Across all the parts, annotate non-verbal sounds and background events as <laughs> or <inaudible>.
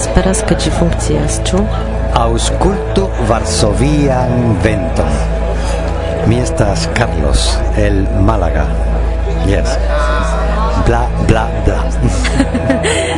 esperas ke ĝi funkcias, ĉu? Aŭskultu varsovian venton. Mi estas Carlos el Málaga. Yes. Bla bla bla. <laughs>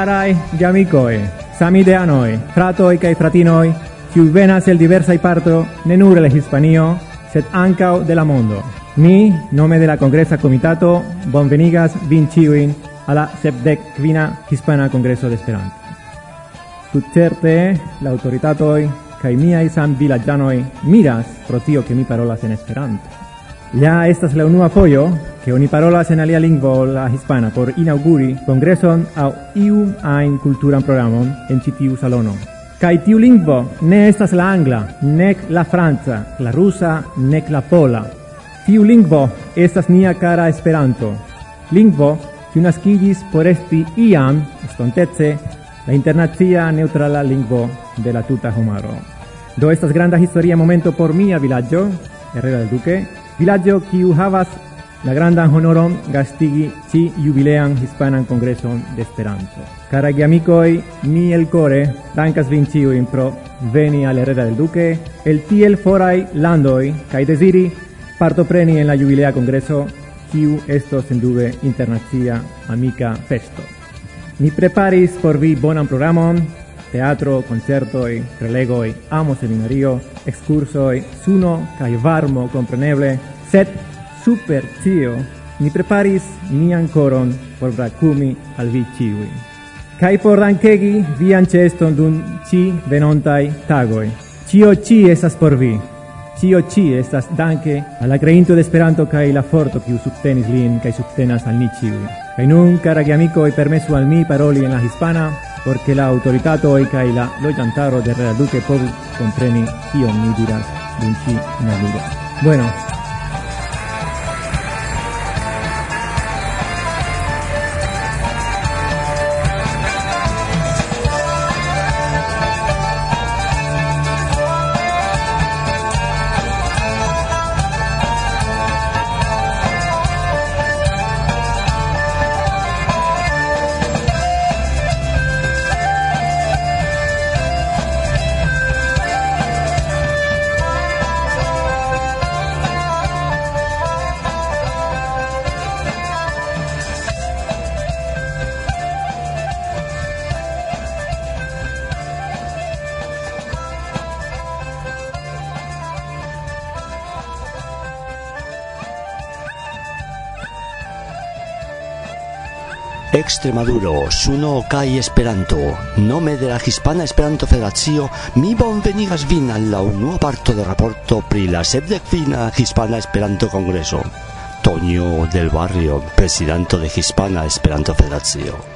Carai giamicoe, samideanoi, fratoi cae fratinoi, ciu venas el diversai parto, ne nur el Hispanio, sed ancao de la mondo. Mi, nome de la Congresa Comitato, bonvenigas vin ciuin alla sepdec quina Hispana Congreso de Esperanto. Tut certe, la autoritatoi, cae miai san villagianoi miras pro tio che mi parolas en Esperanto. Ja estas la unua fojo, ke oni parolas en alia lingvo la hispana por inauguri kongreson aŭ iu ajn kulturan programon en ĉi tiu salono. Kaj tiu lingvo ne estas la angla, nek la franca, la rusa, nek la pola. Tiu lingvo estas nia cara Esperanto. Lingvo kiu naskiĝis por esti iam, estontece, la internacia neutrala lingvo de la tuta homaro. Do estas granda historia momento por mia vilaĝo, Herrera del Duque, vilaĝo kiu havas la grandan honoron gastigi ci jubilean hispanan kongreson de Esperanto. Caragi amicoi, mi el core dankas vin ciuin pro veni al Herrera del Duque, el tiel forai landoi, cae desiri partopreni en la jubilea congreso kiu estos sendube internacia amica festo. Mi preparis por vi bonan programon, teatro, concertoi, prelegoi, amo seminario, excursoi, suno cae varmo compreneble, set super tio ni preparis nian coron por bracumi al vi ciui. Cae por dancegi vian ceston dun ci venontai tagoi. Cio ci esas por vi. Cio ci estas danke alla creinto de Esperanto cae la forto kiu subtenis lin cae subtenas al ni ciui. Cae nun, cara e permesu al mi paroli en la hispana, perché l'autorità toica e la loiantaro del Real Duque Pov compreni io mi dirás vinci una. Bueno, Extremaduro, Suno Kai Esperanto. Nome de la Hispana Esperanto Federacio mi bonvenigas vin al la unua parto de raporto pri la sepdekvina Hispana Esperanto Kongreso. Toño del Barrio, presidente de Hispana Esperanto Federacio.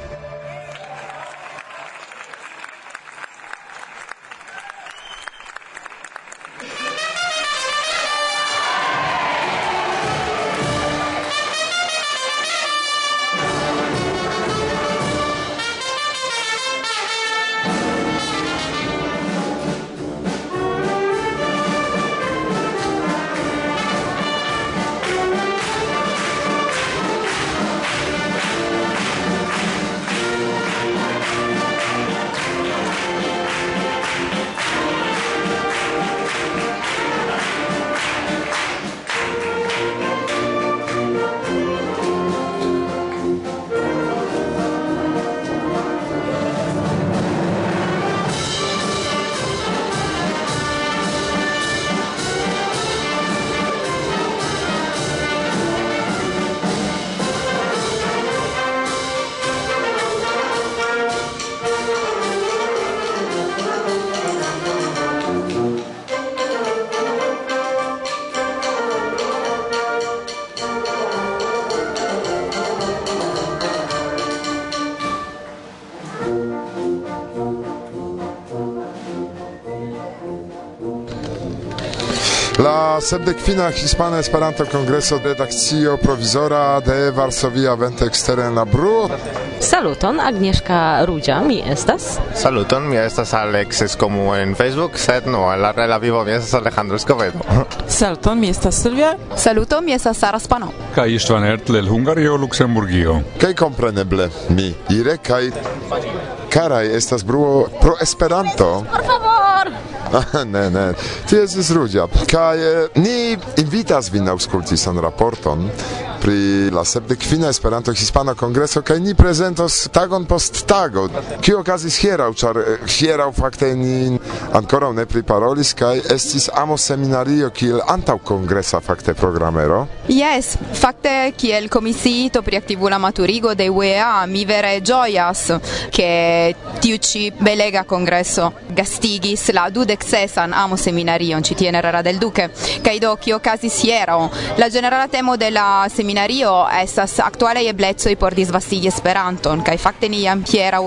La sepdekvina Hispana Esperanto Kongreso Redakcio Provizora de Varsovia Venteksteren Labru. Saluton, Agnieszka Rudzia, mi estas. Saluton, mi estas Alex Escomu en Facebook, sed no, la rela vivo mi estas Alejandro Escobedo. <laughs> Saluton, mi estas Silvia. Saluton, mi estas Sara Spano. Kaj Istvan Ertl el Hungario, Luxemburgio. Kaj kompreneble, mi, ire, kaj Karaj estas bruo pro Esperanto. <laughs> Nē, nē, tiesas rūģā. Kā nī invitas vien auskultīs an raporton, pri la sepdek fina Esperanto Hispana Kongreso kaj ni prezentos tagon post tago. Kio okazis hieraŭ, ĉar eh, hieraŭ fakte ni ankoraŭ ne priparolis kaj estis amo seminario kiel antaŭ kongresa fakte programero. Yes, fakte kiel komisiito pri aktivula maturigo de UEA mi vere ĝojas ke tiu ĉi belega kongreso gastigis la dudek sesan amo seminarion ĉi tie en Rara del Duque kaj do kio okazis hieraŭ. La ĝenerala temo de la seminario seminario estas actuale eblezzo por disvastigi Esperanton kaj fakte ni jam hieraŭ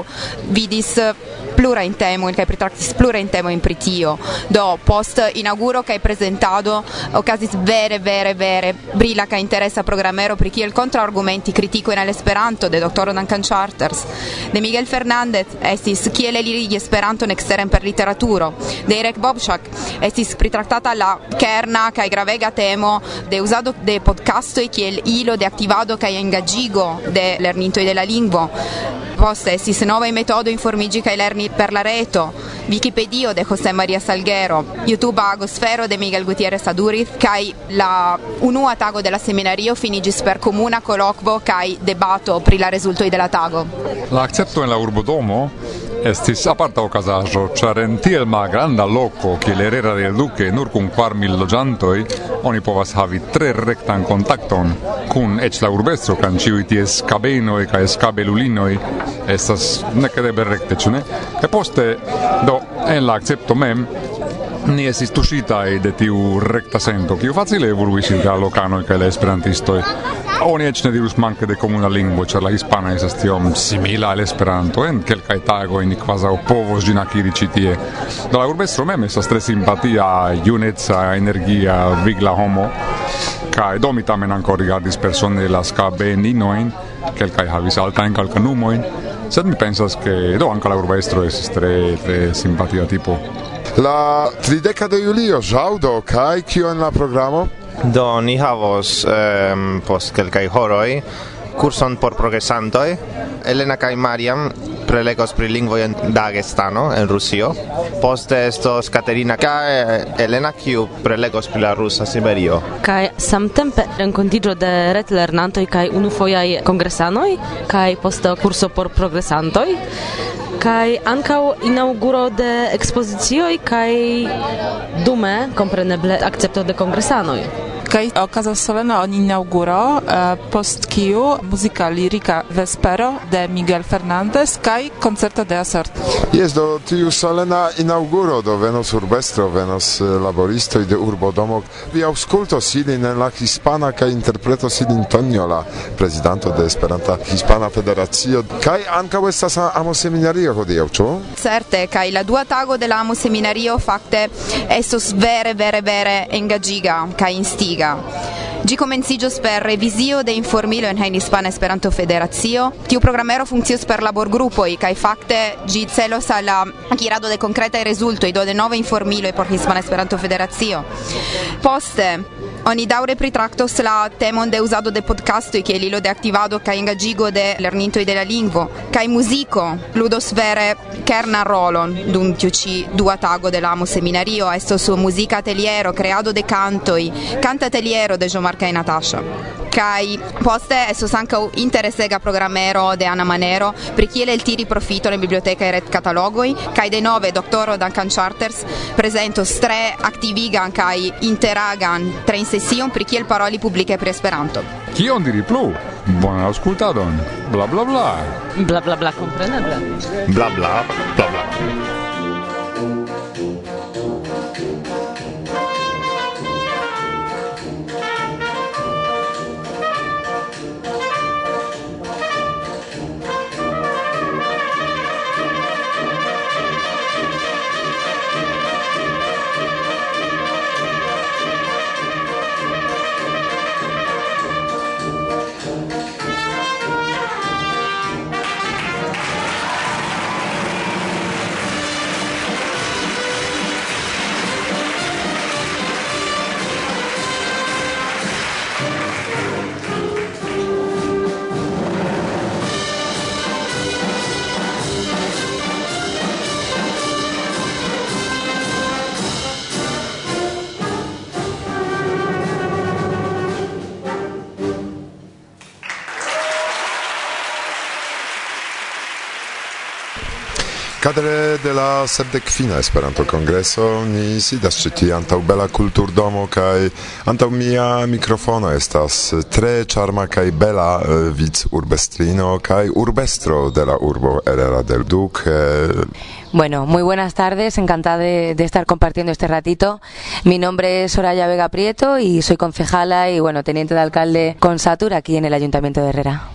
vidis eh, plura in temo kaj pritraktis plura in temo in pritio. Do post inauguro kaj presentado okazis vere vere vere brila kaj interesa programero pri kiel kontraargumenti kritiko en Esperanto de doktoro Duncan Charters de Miguel Fernandez estis kiel eligi Esperanton eksteren per literaturo de Eric Bobchak estis pritraktata la kerna kaj gravega temo de uzado de podcastoj kiel hilo de activado kaj engagigo de lernintoj de la lingvo poste estis novaj metodoj informigi kaj lerni per la reto. Wikipedia de José María Salguero. YouTube Agosfero de Miguel Gutierrez Aduriz kaj la unua tago de la seminario finigis per comuna colloquo kaj debato pri la rezultoj de la tago La accepto en la urbodomo estis aparta ocasajo, char en tiel malgranda loco, che l'erera del Duque, nur kun quar mil logiantoi, oni povas havi tre rectan contacton, cun ec la urbestro, can ciui ties cabenoi ca escabelulinoi, estas necedebe recte, cune? E poste, do, en la accepto mem, ni esis tusitai de tiu recta sento, kiu facile evoluis inter locanoi ca le. Oni eĉ ne dirus manke de komuna lingvo, ĉar la hispana estas tiom simila al Esperanto en eh? kelkaj tagoj eh, ni kvazaŭ povos ĝin akiri ĉi tie. Eh? Do la urbestro mem estas tre simpatia, juneca, energia, vigla homo. kaj do mi tamen ankaŭ rigardis persone la skabeninojn, kelkaj havis altajn kalkanumojn. Sed mi pensas ke do ankaŭ la urbestro estas tre tre simpatia tipo. La 30 de julio, ĵaŭdo kaj kio en la programo? Do ni havos um, post kelkaj horoj kurson por progresantoj. Elena kaj Mariam prelegos pri lingvoj en Dagestano en Rusio. Poste estos Katerina kaj Elena kiu prelegos pri la rusa Siberio. Kaj samtempe renkontiĝo de retlernantoj kaj unufojaj kongresanoj kaj poste kurso por progresantoj kaj ankaŭ inauguro de ekspozicioj kaj dume kompreneble akcepto de kongresanoj. Kai okazas solena on inauguro post kiu muzika lirika vespero de Miguel Fernandez kai concerto de Asort. Yes, do tiu solena inauguro do venos urbestro, venos laboristoi de urbodomo. Vi auscultos ilin en la hispana kai interpretos ilin Tonio, la presidento de Esperanta Hispana Federacio. Kai ankaŭ estas amo seminario hodiaŭ, ĉu? Certe, kai la dua tago de la amo seminario fakte estos vere vere vere engagiga kai instiga Liga. Ĝi komenciĝos per revizio de informilo en Hispana Esperanto-Federacio. Tiu programero funkcias per laborgrupoj kaj fakte gi celos al la akirado de konkretaj rezultoj, do de novaj informilo por Hispana Esperanto-Federacio. Poste Oni daure pritraktos la temon de uzado de podcastoj kiel ilo de aktivado kaj engaĝigo de lernintoj de la lingvo kaj muziko ludos vere kernan rolon. Dum tiu ĉi dua tago de la amo seminario estos muzika ateliero creado de cantoj canta ateliero de Jean-Marc e Natasha kai poste estos ankaŭ interesega programero de Ana Manero pri kiel el tiri profito en biblioteca e ret katalogoj kaj de nove doktoro Duncan Charters prezentos tre aktivigan kaj interagan tre sesion pri kiel paroli publike pri Esperanto. Kion diri plu? Bona auskultadon. Bla bla bla. Bla bla bla kompreneble. Bla bla bla bla. Cadre de la sepdekvina Esperanto Kongreso ni sidas ĉi tie antaŭ bela kulturdomo kaj antaŭ mia mikrofono estas tre ĉarma kaj bela uh, vicurbestrino kaj urbestro de la urbo Herrera del Duque. Bueno, muy buenas tardes, encantada de, de, estar compartiendo este ratito. Mi nombre es Soraya Vega Prieto y soy concejala y bueno, teniente de alcalde con Satur aquí en el Ayuntamiento de Herrera.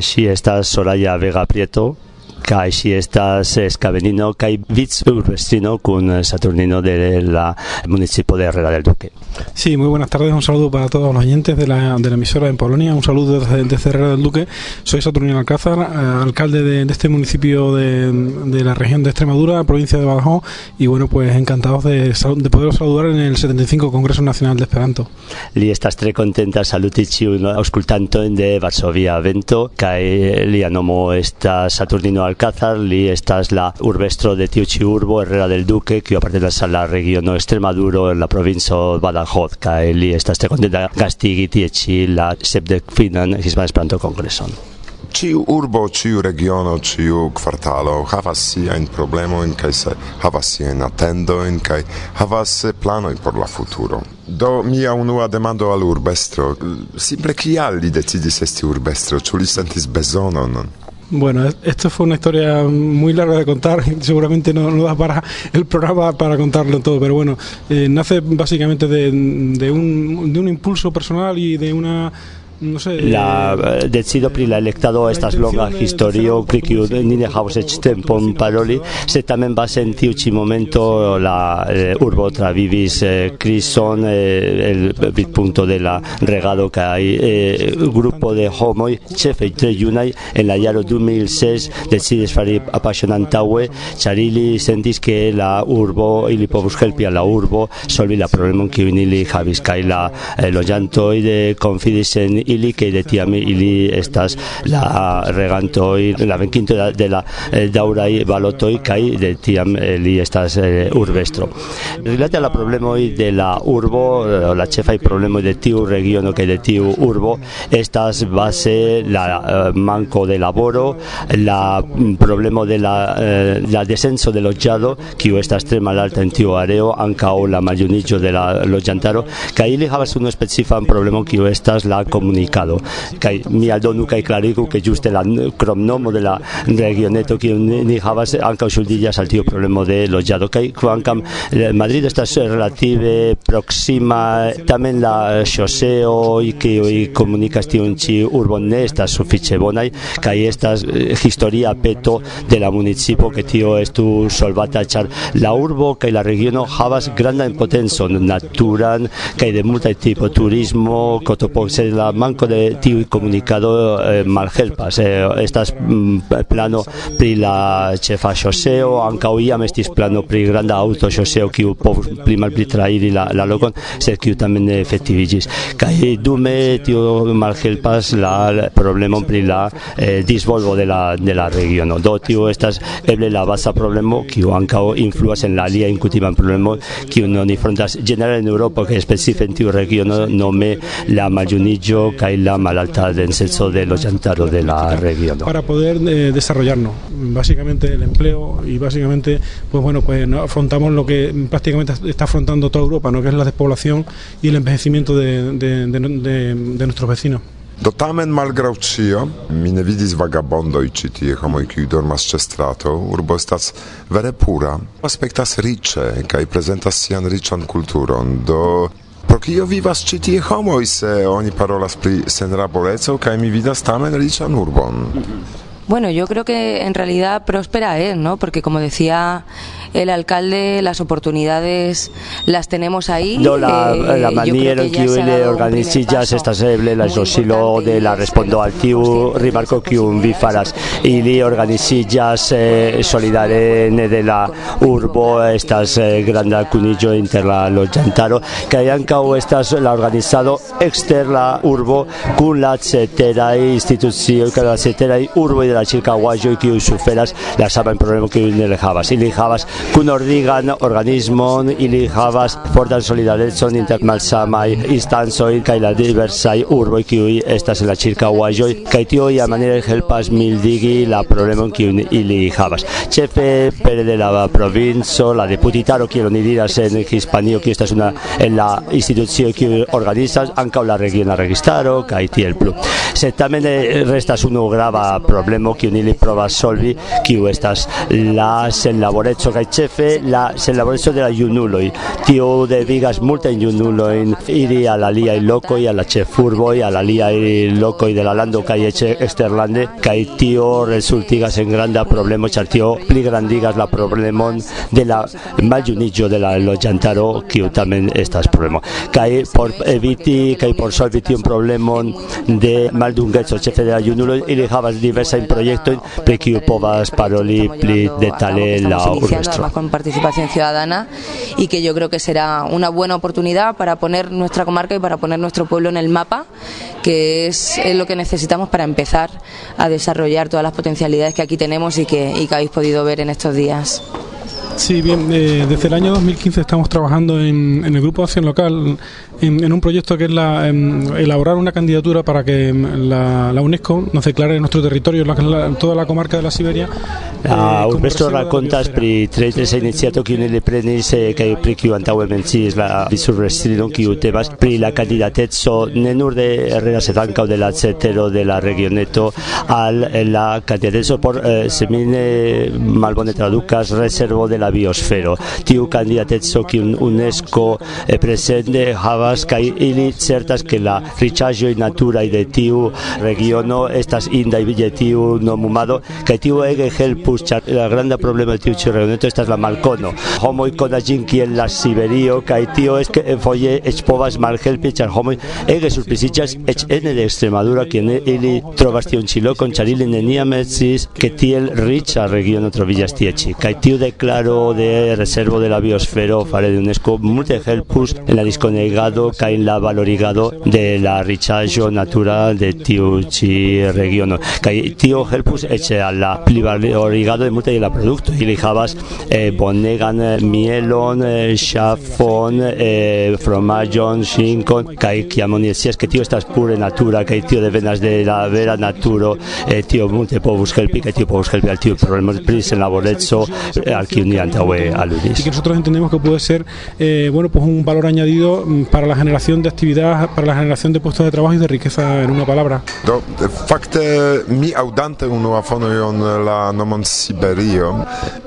Sí, estás Soraya Vega Prieto, kai si estas escavenino kai urbestino con Saturnino de la municipio de Herrera del Duque. Sí, muy buenas tardes, un saludo para todos los oyentes de la, de la emisora en Polonia, un saludo desde, desde Herrera del Duque. Soy Saturnino Alcázar, eh, alcalde de, de, este municipio de, de, la región de Extremadura, provincia de Badajoz, y bueno, pues encantados de, de poderos saludar en el 75 Congreso Nacional de Esperanto. Li estas tre contenta salutici auscultanto de Varsovia Vento, kai li anomo esta Saturnino Alcázar, li estas la urbestro de tiu ĉi urbo Herrera del Duque, kiu apartenas al la regiono Extremaduro en la provinco Badajoz, kaj li estas tre kontenta gastigi tie ĉi la sepdekfinan Hispana Esperanto-Kongreson. Ciu urbo, ciu regiono, ciu kvartalo havas siajn problemojn kaj se havas siajn atendojn kaj havas planojn por la futuro. Do mia unua demando al urbestro, simple kial li decidis esti urbestro, ĉu li sentis bezonon? Bueno, esto fue una historia muy larga de contar, seguramente no, no da para el programa para contarlo todo, pero bueno, eh, nace básicamente de, un, de un impulso personal y de una No sé, la eh, decido pri la electado estas longa historio pri kiu ni ne havas eĉ tempon paroli, se tamen base en tiu ĉi momento la eh, urbo travivis eh, krison eh, el vidpunkto de la regado kaj eh, grupo de homoj ĉefe tre junaj en la jaro 2006 decidis fari apasionantaŭe ĉar ili sentis ke la urbo ili povus helpi al la urbo solvi la problemon kiun ili havis kaj la eh, loĝantoj de konfidis en ili kaj de tiam ili estas la regantoi la venkinto de la eh, daurai balotoi kai de tiam eh, li estas eh, urbestro. Rilate al la problemoj de la urbo eh, la chefa i problema de tiu regiono que de tiu urbo estas base la manco de laboro la mm, problema de la la descenso de loĝado kiu estas tre malalta en tiu areo ankaŭ la mayunicho de la loĝantaro kai ili havas unu specifan problema kiu estas la komunikado komunikado kaj mi aldonu kaj klarigu ke ĝuste la kromnomo de la regioneto que ni havas ankaŭ ŝuldiĝas al tiu problemo de loĝado. Kaj kvankam eh, Madrid estas relative proksima tamen la ŝoseoj kiuj komunikas tiun ĉi urbon ne estas sufiĉe bonaj kaj estas eh, historia peto de la municipo ke tio estu solvata ĉar la urbo kaj la regiono havas grandan potencon naturan kaj de multaj tipo turismo kotopoxe la manco de tiu comunicado eh, malhelpas eh, estas mm, plano pri la ĉefa ŝoseo ankaŭ iam estis plano pri granda auto ŝoseo kiu povus pli malpli trairi la, la lokon sed kiu tamen ne efektiviĝis. Kaj dume tio malhelpas la problemon pri la eh, disvolvo de la de la regiono. Do tio estas eble la baza problemo kiu ankaŭ influas en la alia inkutiman problemo kiu oni frontas ĝenerale en Eŭropo kaj specife en tiu regiono nome la maljuniĝo kaj la malalta del censo de los llantaros de la región. Para poder eh, desarrollarnos, básicamente el empleo y básicamente, pues bueno, pues afrontamos lo que prácticamente está afrontando toda Europa, ¿no? que es la despoblación y el envejecimiento de, de, de, de, de nuestros vecinos. Do tamen malgraŭ ĉio, mi ne vidis vagabondoj ĉi tie, homoj kiuj dormas ĉe strato. Urbo estas vere pura, aspektas riĉe kaj prezentas sian riĉan kulturon. Do Pro kio vivas ĉi tie homoj se oni parolas pri senlaboreco kaj mi vidas tamen riĉan urbon? Bueno, yo creo que en realidad próspera es, ¿no? Porque como decía el alcalde, las oportunidades las tenemos ahí. No, la, eh, la maniera en que le organizillas esta seble, la silo de la respondo al tiu, rimarco que un bifaras y li organizillas eh, solidare de la urbo, estas eh, grande cunillo inter la los llantaro, que hayan cao estas la organizado exter la urbo con la cetera institución, que la cetera urbo y de la circa guayo y que suferas la saben problema que le dejabas y le kun ordigan organismon, ili havas fortan solidadecon inter malsamaj instancoj kaj la diversaj urboj kiuj estas en la ĉirkaŭaĵoj kaj tio iamaniere helpas mildigi la problemon kiun ili havas. Ĉefe pere de la provinco, la deputitaro kiel oni diras en Hispanio kiu estas una en la institucio kiu organizas ankaŭ la regiona registaro kaj tiel plu. Sed tamen eh, restas unu grava problemo kiun ili provas solvi kiu estas la senlaboreco kaj chefe la se la de la junuloi tio de vigas multa in junuloi iri a la lia loco y a la chefurbo y a la lia loco y de la lando eche exterlande kai tio resultigas en granda problema chartio pli grandigas la problemon de la maljunillo de la lo llantaro que también estas problema. Kai por eviti kai por solviti un problemon de maldunguezo chefe de la junuloi y dejabas diversa en proyecto pre que paroli pli detale la con participación ciudadana y que yo creo que será una buena oportunidad para poner nuestra comarca y para poner nuestro pueblo en el mapa, que es, lo que necesitamos para empezar a desarrollar todas las potencialidades que aquí tenemos y que, y que habéis podido ver en estos días. Sí, bien, eh, desde el año 2015 estamos trabajando en, en el Grupo de Acción Local en, en un proyecto que es la, em, elaborar una candidatura para que em, la, la UNESCO nos declare nuestro territorio, la, toda la comarca de la Siberia. Ah, eh, Urbesto reserva de raccontas biosfera. pri tre tre iniziato che ne prenis eh, che pri kiu antaŭe menciis la visurrestrinon kiu temas pri la candidateco ne nur de Herrera sed ankaŭ de la cetero de la regioneto al eh, la candidateco por eh, se mi ne malbone tradukas reservo de la biosfero tiu candidateco kiun UNESCO eh, presente havas situas kaj ili certas ke la riĉaĵoj naturaj de tiu regiono estas indaj je tiu nomumado kaj tiu ege helpus ĉar la granda problemo de tiu ĉi regiono estas la malkono. Homoj konas ĝin kiel la Siberio kaj tio es ke foje eĉ povas malhelpi ĉar homoj ege surpriziĝas eĉ ene de Extremadura kien ili trovas tiun ĉi lokon ĉar ili neniam sciis ke tiel riĉa regiono troviĝas tie ĉi. Kaj tiu deklaro de reservo de la biosfero fare de UNESCO multe helpus en la diskonegado Estado cae en la valorigado de la richaggio natural de tiuchi regiono. Cae tio helpus eche a la valorigado de multa y la producto y lijabas eh, bonegan eh, mielon eh, chafon eh, fromagion shinkon cae chiamoni si es que tío estas pure natura cae tío de venas de la vera naturo eh, tío multe povus helpi que tío povus helpi al tío problemas pris en la bolezzo eh, al que uniante al Y que nosotros entendemos que puede ser, eh, bueno, pues un valor añadido mm, para la generación de actividad, para la generación de puestos de trabajo y de riqueza en una palabra. Do fakte mi aŭdante unua fojon la nomon Siberio,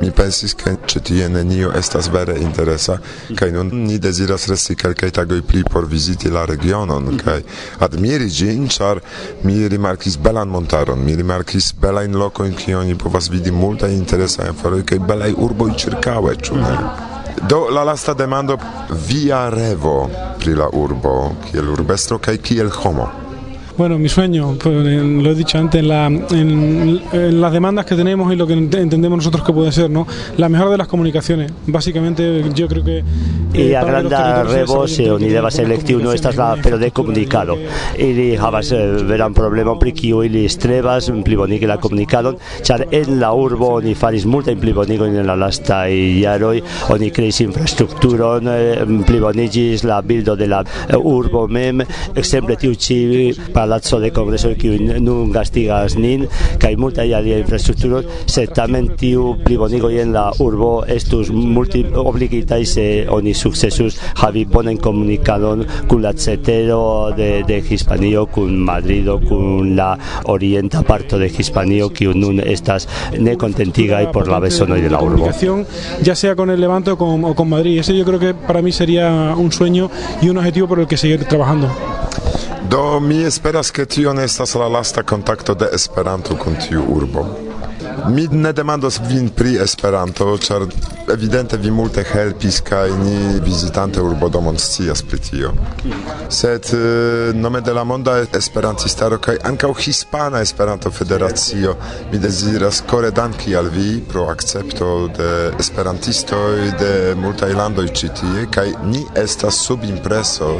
mi pensis ke ĉi tie nenio estas vere interesa kaj nun ni deziras resti kelkaj tagoj pli por viziti la regionon kaj admiri ĝin, ĉar mi rimarkis belan montaron, mi rimarkis belajn lokojn kie oni povas vidi multajn interesajn aferoj kaj belaj urboj ĉirkaŭe, ĉu ne? Do la lasta demando via revo pri la urbo kiel urbestro kaj kiel homo. Bueno, mi sueño, pues, eh, lo he dicho antes, en, la- en- en las demandas que tenemos y lo que ent- entendemos nosotros que puede ser, ¿no? La mejor de las comunicaciones. Básicamente, yo creo que. Eh, a para los granda territorios revo se se desarrollan oni devas buenas elekti unu estas la pero de que- Ili havas eh, veran problemon pri kiu ili strebas plibonigi la komunikadon, ĉar en la urbo oni faris multajn plibonigojn en la lastaj jaroj, oni kreis infrastrukturon, eh, pliboniĝis la bildo de la eh, urbo mem, ekzemple tiu ĉi kongreso kiu nun gastigas nin, kaj multaj aliaj infrastrukturoj, sed tamen tiu plibonigoj en la urbo estus multi obligitaj se oni sukcesus havi bonan komunikadon kun la cetero de, de Hispanio, kun Madrido, kun la orienta parto de Hispanio, kiu nun estas nekontentigaj por la bezonoj de la urbo. ya sea con el Levante o con, o con Madrid. Ese yo creo que para mí sería un sueño y un objetivo por el que seguir trabajando. Do mi esperas ke tio ne estas la lasta kontakto de Esperanto kun tiu urbo. Mi ne demandos vin pri Esperanto, ĉar evidente vi multe helpis kaj ni vizitante urbodomon scias pri tio. Sed nome de la monda esperantistaro kaj ankaŭ hispana Esperanto federacio mi deziras kore danki al vi pro akcepto de esperantistoj de multaj landoj ĉi tie kaj ni estas sub impreso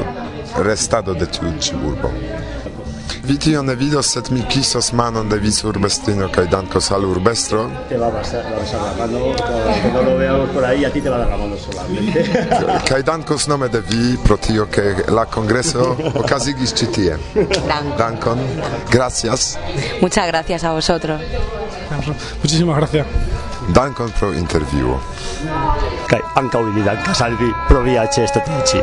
restado de tiu ĉi urbo. Vi tion ne vidos, sed mi kisos manon de vis urbestino kaj dankos al urbestro. Te va a pasar la mano, no lo veamos por ahí, a ti te va a dar la mano solamente. <laughs> Kaj dankos nome de vi pro tio, ke la kongreso okazigis ĉi tie. Dankon. Dankon. Gracias. Muchas gracias a vosotros. Muchísimas gracias. Dankon pro intervjuo. Kaj ankaŭ ili dankas al vi pro via ĉeestotiĝi.